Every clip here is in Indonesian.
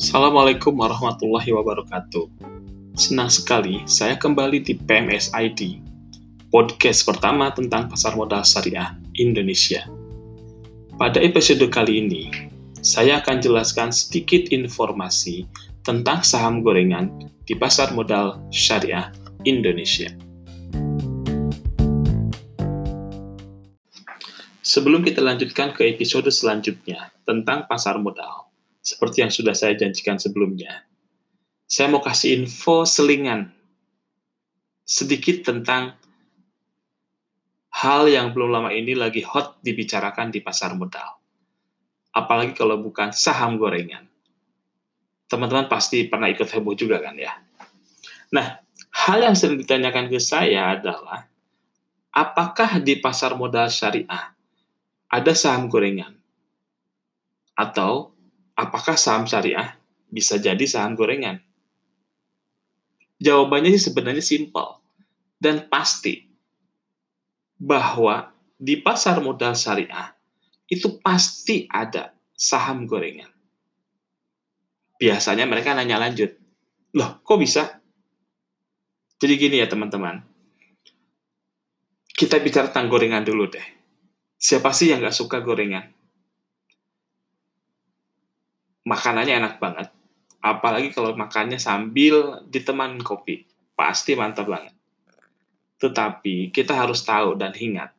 Assalamualaikum warahmatullahi wabarakatuh. Senang sekali saya kembali di PMS ID, podcast pertama tentang pasar modal syariah Indonesia. Pada episode kali ini, saya akan jelaskan sedikit informasi tentang saham gorengan di pasar modal syariah Indonesia. Sebelum kita lanjutkan ke episode selanjutnya tentang pasar modal, seperti yang sudah saya janjikan sebelumnya, saya mau kasih info selingan sedikit tentang hal yang belum lama ini lagi hot dibicarakan di pasar modal. Apalagi kalau bukan saham gorengan. Teman-teman pasti pernah ikut heboh juga kan ya. Nah, hal yang sering ditanyakan ke saya adalah apakah di pasar modal syariah ada saham gorengan? Atau apakah saham syariah bisa jadi saham gorengan? Jawabannya sih sebenarnya simpel dan pasti bahwa di pasar modal syariah itu pasti ada saham gorengan. Biasanya mereka nanya lanjut, loh kok bisa? Jadi gini ya teman-teman, kita bicara tentang gorengan dulu deh Siapa sih yang gak suka gorengan? Makanannya enak banget. Apalagi kalau makannya sambil diteman kopi. Pasti mantap banget. Tetapi kita harus tahu dan ingat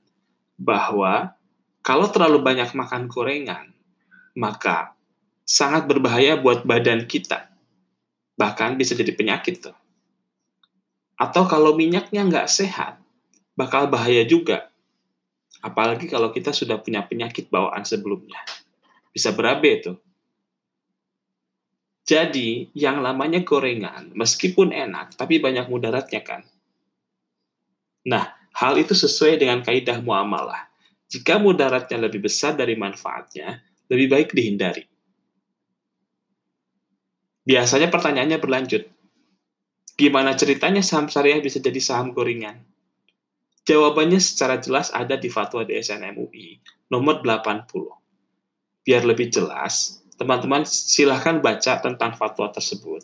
bahwa kalau terlalu banyak makan gorengan, maka sangat berbahaya buat badan kita. Bahkan bisa jadi penyakit tuh. Atau kalau minyaknya nggak sehat, bakal bahaya juga Apalagi kalau kita sudah punya penyakit bawaan sebelumnya. Bisa berabe itu. Jadi, yang namanya gorengan, meskipun enak, tapi banyak mudaratnya kan. Nah, hal itu sesuai dengan kaidah muamalah. Jika mudaratnya lebih besar dari manfaatnya, lebih baik dihindari. Biasanya pertanyaannya berlanjut. Gimana ceritanya saham syariah bisa jadi saham gorengan? Jawabannya secara jelas ada di fatwa DSN MUI nomor 80. Biar lebih jelas, teman-teman silahkan baca tentang fatwa tersebut.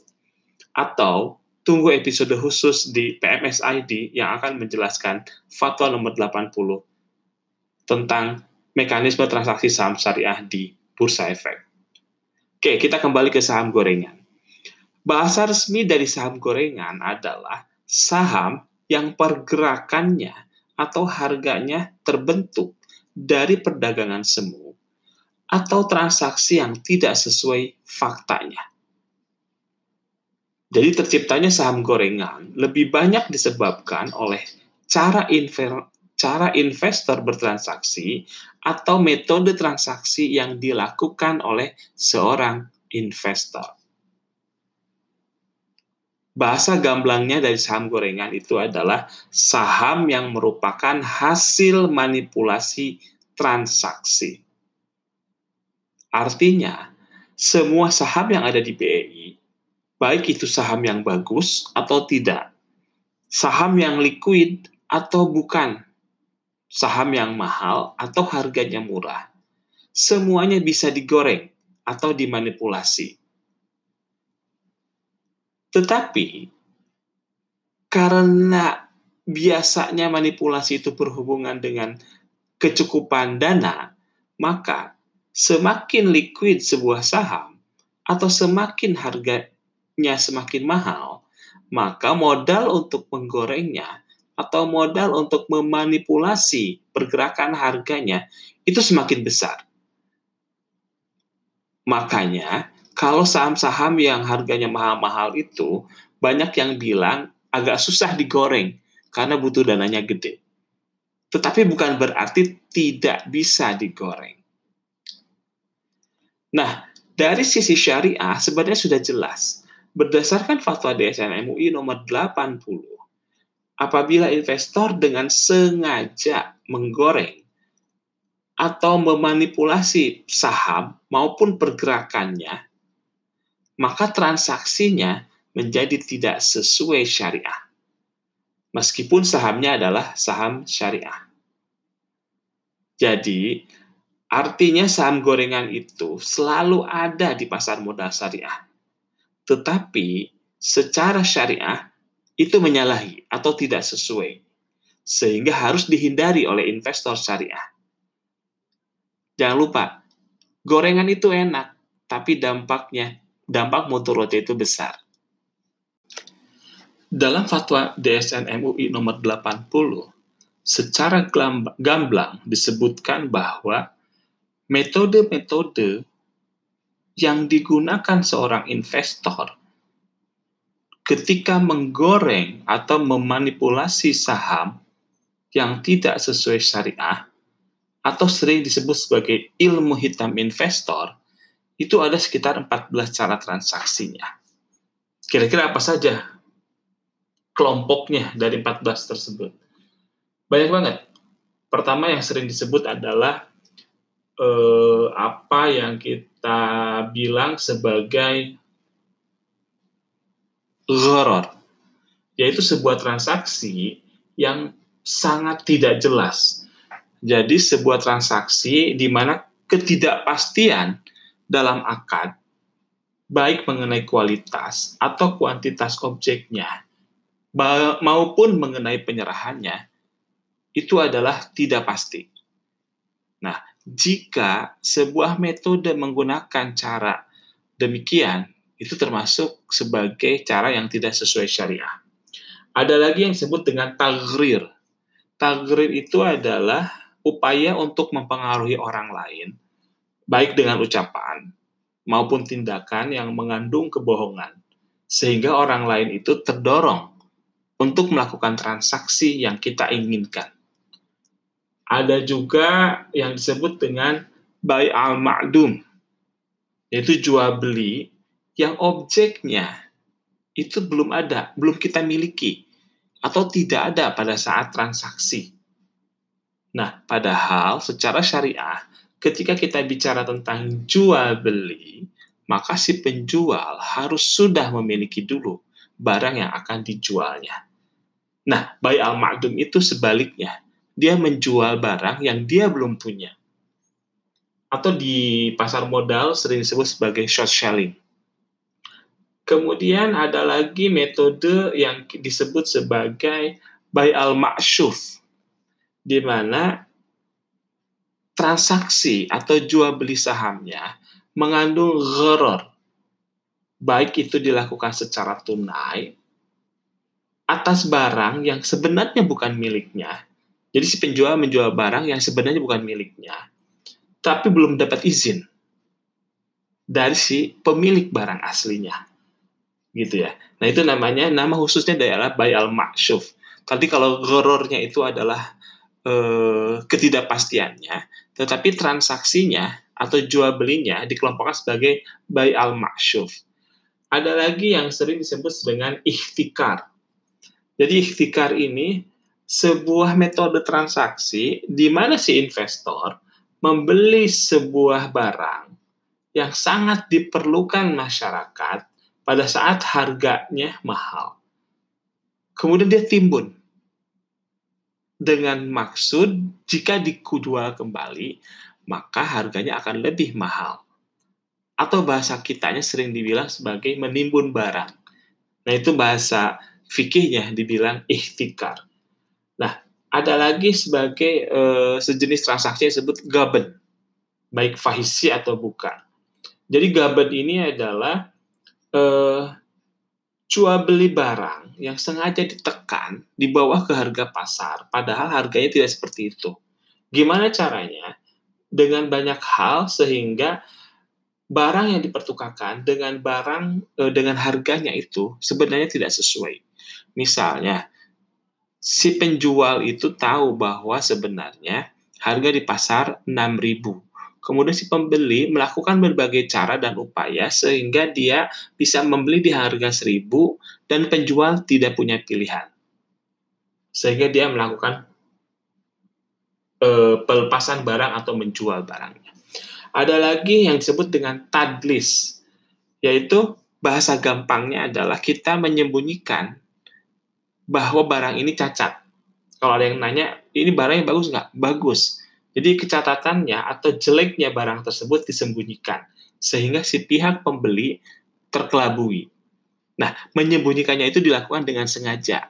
Atau tunggu episode khusus di PMS ID yang akan menjelaskan fatwa nomor 80 tentang mekanisme transaksi saham syariah di Bursa Efek. Oke, kita kembali ke saham gorengan. Bahasa resmi dari saham gorengan adalah saham yang pergerakannya atau harganya terbentuk dari perdagangan semu atau transaksi yang tidak sesuai faktanya. Jadi terciptanya saham gorengan lebih banyak disebabkan oleh cara inver, cara investor bertransaksi atau metode transaksi yang dilakukan oleh seorang investor. Bahasa gamblangnya dari saham gorengan itu adalah saham yang merupakan hasil manipulasi transaksi. Artinya, semua saham yang ada di BEI, baik itu saham yang bagus atau tidak, saham yang liquid atau bukan, saham yang mahal atau harganya murah, semuanya bisa digoreng atau dimanipulasi. Tetapi karena biasanya manipulasi itu berhubungan dengan kecukupan dana, maka semakin liquid sebuah saham atau semakin harganya semakin mahal, maka modal untuk menggorengnya atau modal untuk memanipulasi pergerakan harganya itu semakin besar. Makanya, kalau saham-saham yang harganya mahal-mahal itu banyak yang bilang agak susah digoreng karena butuh dananya gede. Tetapi bukan berarti tidak bisa digoreng. Nah, dari sisi syariah sebenarnya sudah jelas. Berdasarkan fatwa DSN MUI nomor 80, apabila investor dengan sengaja menggoreng atau memanipulasi saham maupun pergerakannya maka transaksinya menjadi tidak sesuai syariah. Meskipun sahamnya adalah saham syariah. Jadi, artinya saham gorengan itu selalu ada di pasar modal syariah. tetapi secara syariah itu menyalahi atau tidak sesuai, sehingga harus dihindari oleh investor syariah. Jangan lupa, gorengan itu enak, tapi dampaknya, dampak mudaratnya itu besar. Dalam fatwa DSN MUI nomor 80, secara gamblang disebutkan bahwa metode-metode yang digunakan seorang investor ketika menggoreng atau memanipulasi saham yang tidak sesuai syariah atau sering disebut sebagai ilmu hitam investor itu ada sekitar 14 cara transaksinya. Kira-kira apa saja kelompoknya dari 14 tersebut? Banyak banget. Pertama yang sering disebut adalah eh, apa yang kita bilang sebagai gharar, yaitu sebuah transaksi yang sangat tidak jelas. Jadi sebuah transaksi di mana ketidakpastian dalam akad baik mengenai kualitas atau kuantitas objeknya maupun mengenai penyerahannya itu adalah tidak pasti. Nah, jika sebuah metode menggunakan cara demikian, itu termasuk sebagai cara yang tidak sesuai syariah. Ada lagi yang disebut dengan tagrir. Tagrir itu adalah upaya untuk mempengaruhi orang lain, baik dengan ucapan maupun tindakan yang mengandung kebohongan, sehingga orang lain itu terdorong untuk melakukan transaksi yang kita inginkan. Ada juga yang disebut dengan buy al-ma'dum, yaitu jual beli yang objeknya itu belum ada, belum kita miliki, atau tidak ada pada saat transaksi. Nah, padahal secara syariah, ketika kita bicara tentang jual beli, maka si penjual harus sudah memiliki dulu barang yang akan dijualnya. Nah, buy al-ma'dum itu sebaliknya. Dia menjual barang yang dia belum punya. Atau di pasar modal sering disebut sebagai short selling Kemudian ada lagi metode yang disebut sebagai buy al makshuf di mana transaksi atau jual beli sahamnya mengandung gharar baik itu dilakukan secara tunai atas barang yang sebenarnya bukan miliknya. Jadi si penjual menjual barang yang sebenarnya bukan miliknya, tapi belum dapat izin dari si pemilik barang aslinya gitu ya. Nah itu namanya nama khususnya adalah buy al makshuf. Tapi kalau gorornya itu adalah eh, ketidakpastiannya, tetapi transaksinya atau jual belinya dikelompokkan sebagai buy al makshuf. Ada lagi yang sering disebut dengan ikhtikar. Jadi ikhtikar ini sebuah metode transaksi di mana si investor membeli sebuah barang yang sangat diperlukan masyarakat pada saat harganya mahal. Kemudian dia timbun. Dengan maksud jika dijual kembali, maka harganya akan lebih mahal. Atau bahasa kitanya sering dibilang sebagai menimbun barang. Nah itu bahasa fikihnya dibilang ikhtikar. Nah, ada lagi sebagai e, sejenis transaksi yang disebut gaben, baik fahisi atau bukan. Jadi gaben ini adalah eh, jual beli barang yang sengaja ditekan di bawah ke harga pasar, padahal harganya tidak seperti itu. Gimana caranya? Dengan banyak hal sehingga barang yang dipertukarkan dengan barang eh, dengan harganya itu sebenarnya tidak sesuai. Misalnya, si penjual itu tahu bahwa sebenarnya harga di pasar 6.000 Kemudian si pembeli melakukan berbagai cara dan upaya sehingga dia bisa membeli di harga 1000 dan penjual tidak punya pilihan. Sehingga dia melakukan e, pelepasan barang atau menjual barangnya. Ada lagi yang disebut dengan tadlis, yaitu bahasa gampangnya adalah kita menyembunyikan bahwa barang ini cacat. Kalau ada yang nanya, ini barangnya bagus nggak? Bagus jadi kecatatannya atau jeleknya barang tersebut disembunyikan sehingga si pihak pembeli terkelabui. Nah, menyembunyikannya itu dilakukan dengan sengaja.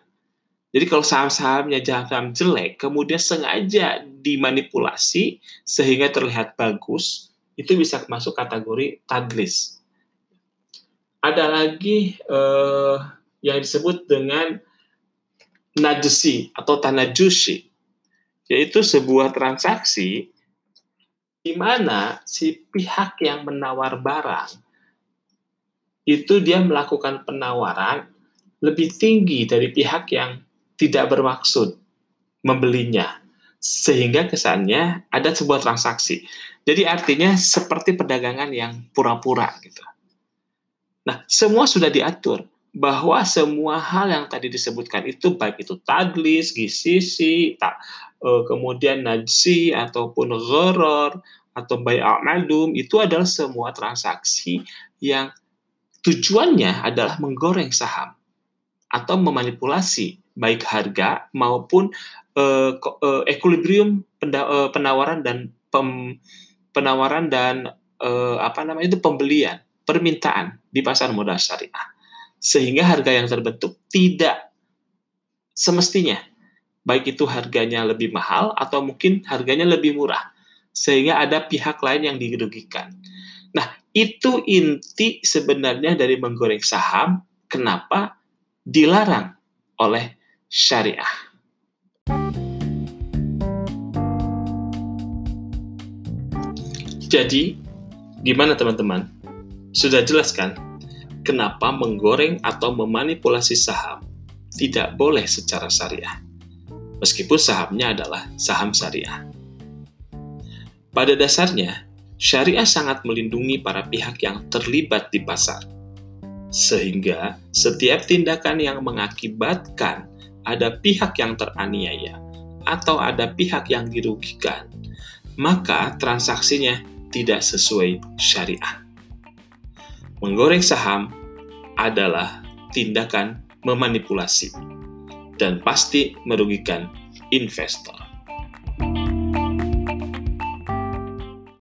Jadi kalau saham-sahamnya saham jelek, kemudian sengaja dimanipulasi sehingga terlihat bagus, itu bisa masuk kategori tadlis. Ada lagi eh, yang disebut dengan najisi atau tanajushi, yaitu sebuah transaksi di mana si pihak yang menawar barang itu dia melakukan penawaran lebih tinggi dari pihak yang tidak bermaksud membelinya sehingga kesannya ada sebuah transaksi. Jadi artinya seperti perdagangan yang pura-pura gitu. Nah, semua sudah diatur bahwa semua hal yang tadi disebutkan itu baik itu tadlis, gisisi, tak, e, kemudian najsi ataupun gharar atau bay'al madum itu adalah semua transaksi yang tujuannya adalah menggoreng saham atau memanipulasi baik harga maupun uh, uh, equilibrium uh, penawaran dan pem, penawaran dan uh, apa namanya itu pembelian permintaan di pasar modal syariah sehingga harga yang terbentuk tidak semestinya baik itu harganya lebih mahal atau mungkin harganya lebih murah sehingga ada pihak lain yang dirugikan. Nah, itu inti sebenarnya dari menggoreng saham kenapa dilarang oleh syariah. Jadi, gimana teman-teman? Sudah jelas kan kenapa menggoreng atau memanipulasi saham tidak boleh secara syariah? Meskipun sahamnya adalah saham syariah. Pada dasarnya, syariah sangat melindungi para pihak yang terlibat di pasar, sehingga setiap tindakan yang mengakibatkan ada pihak yang teraniaya atau ada pihak yang dirugikan, maka transaksinya tidak sesuai syariah. Menggoreng saham adalah tindakan memanipulasi dan pasti merugikan investor.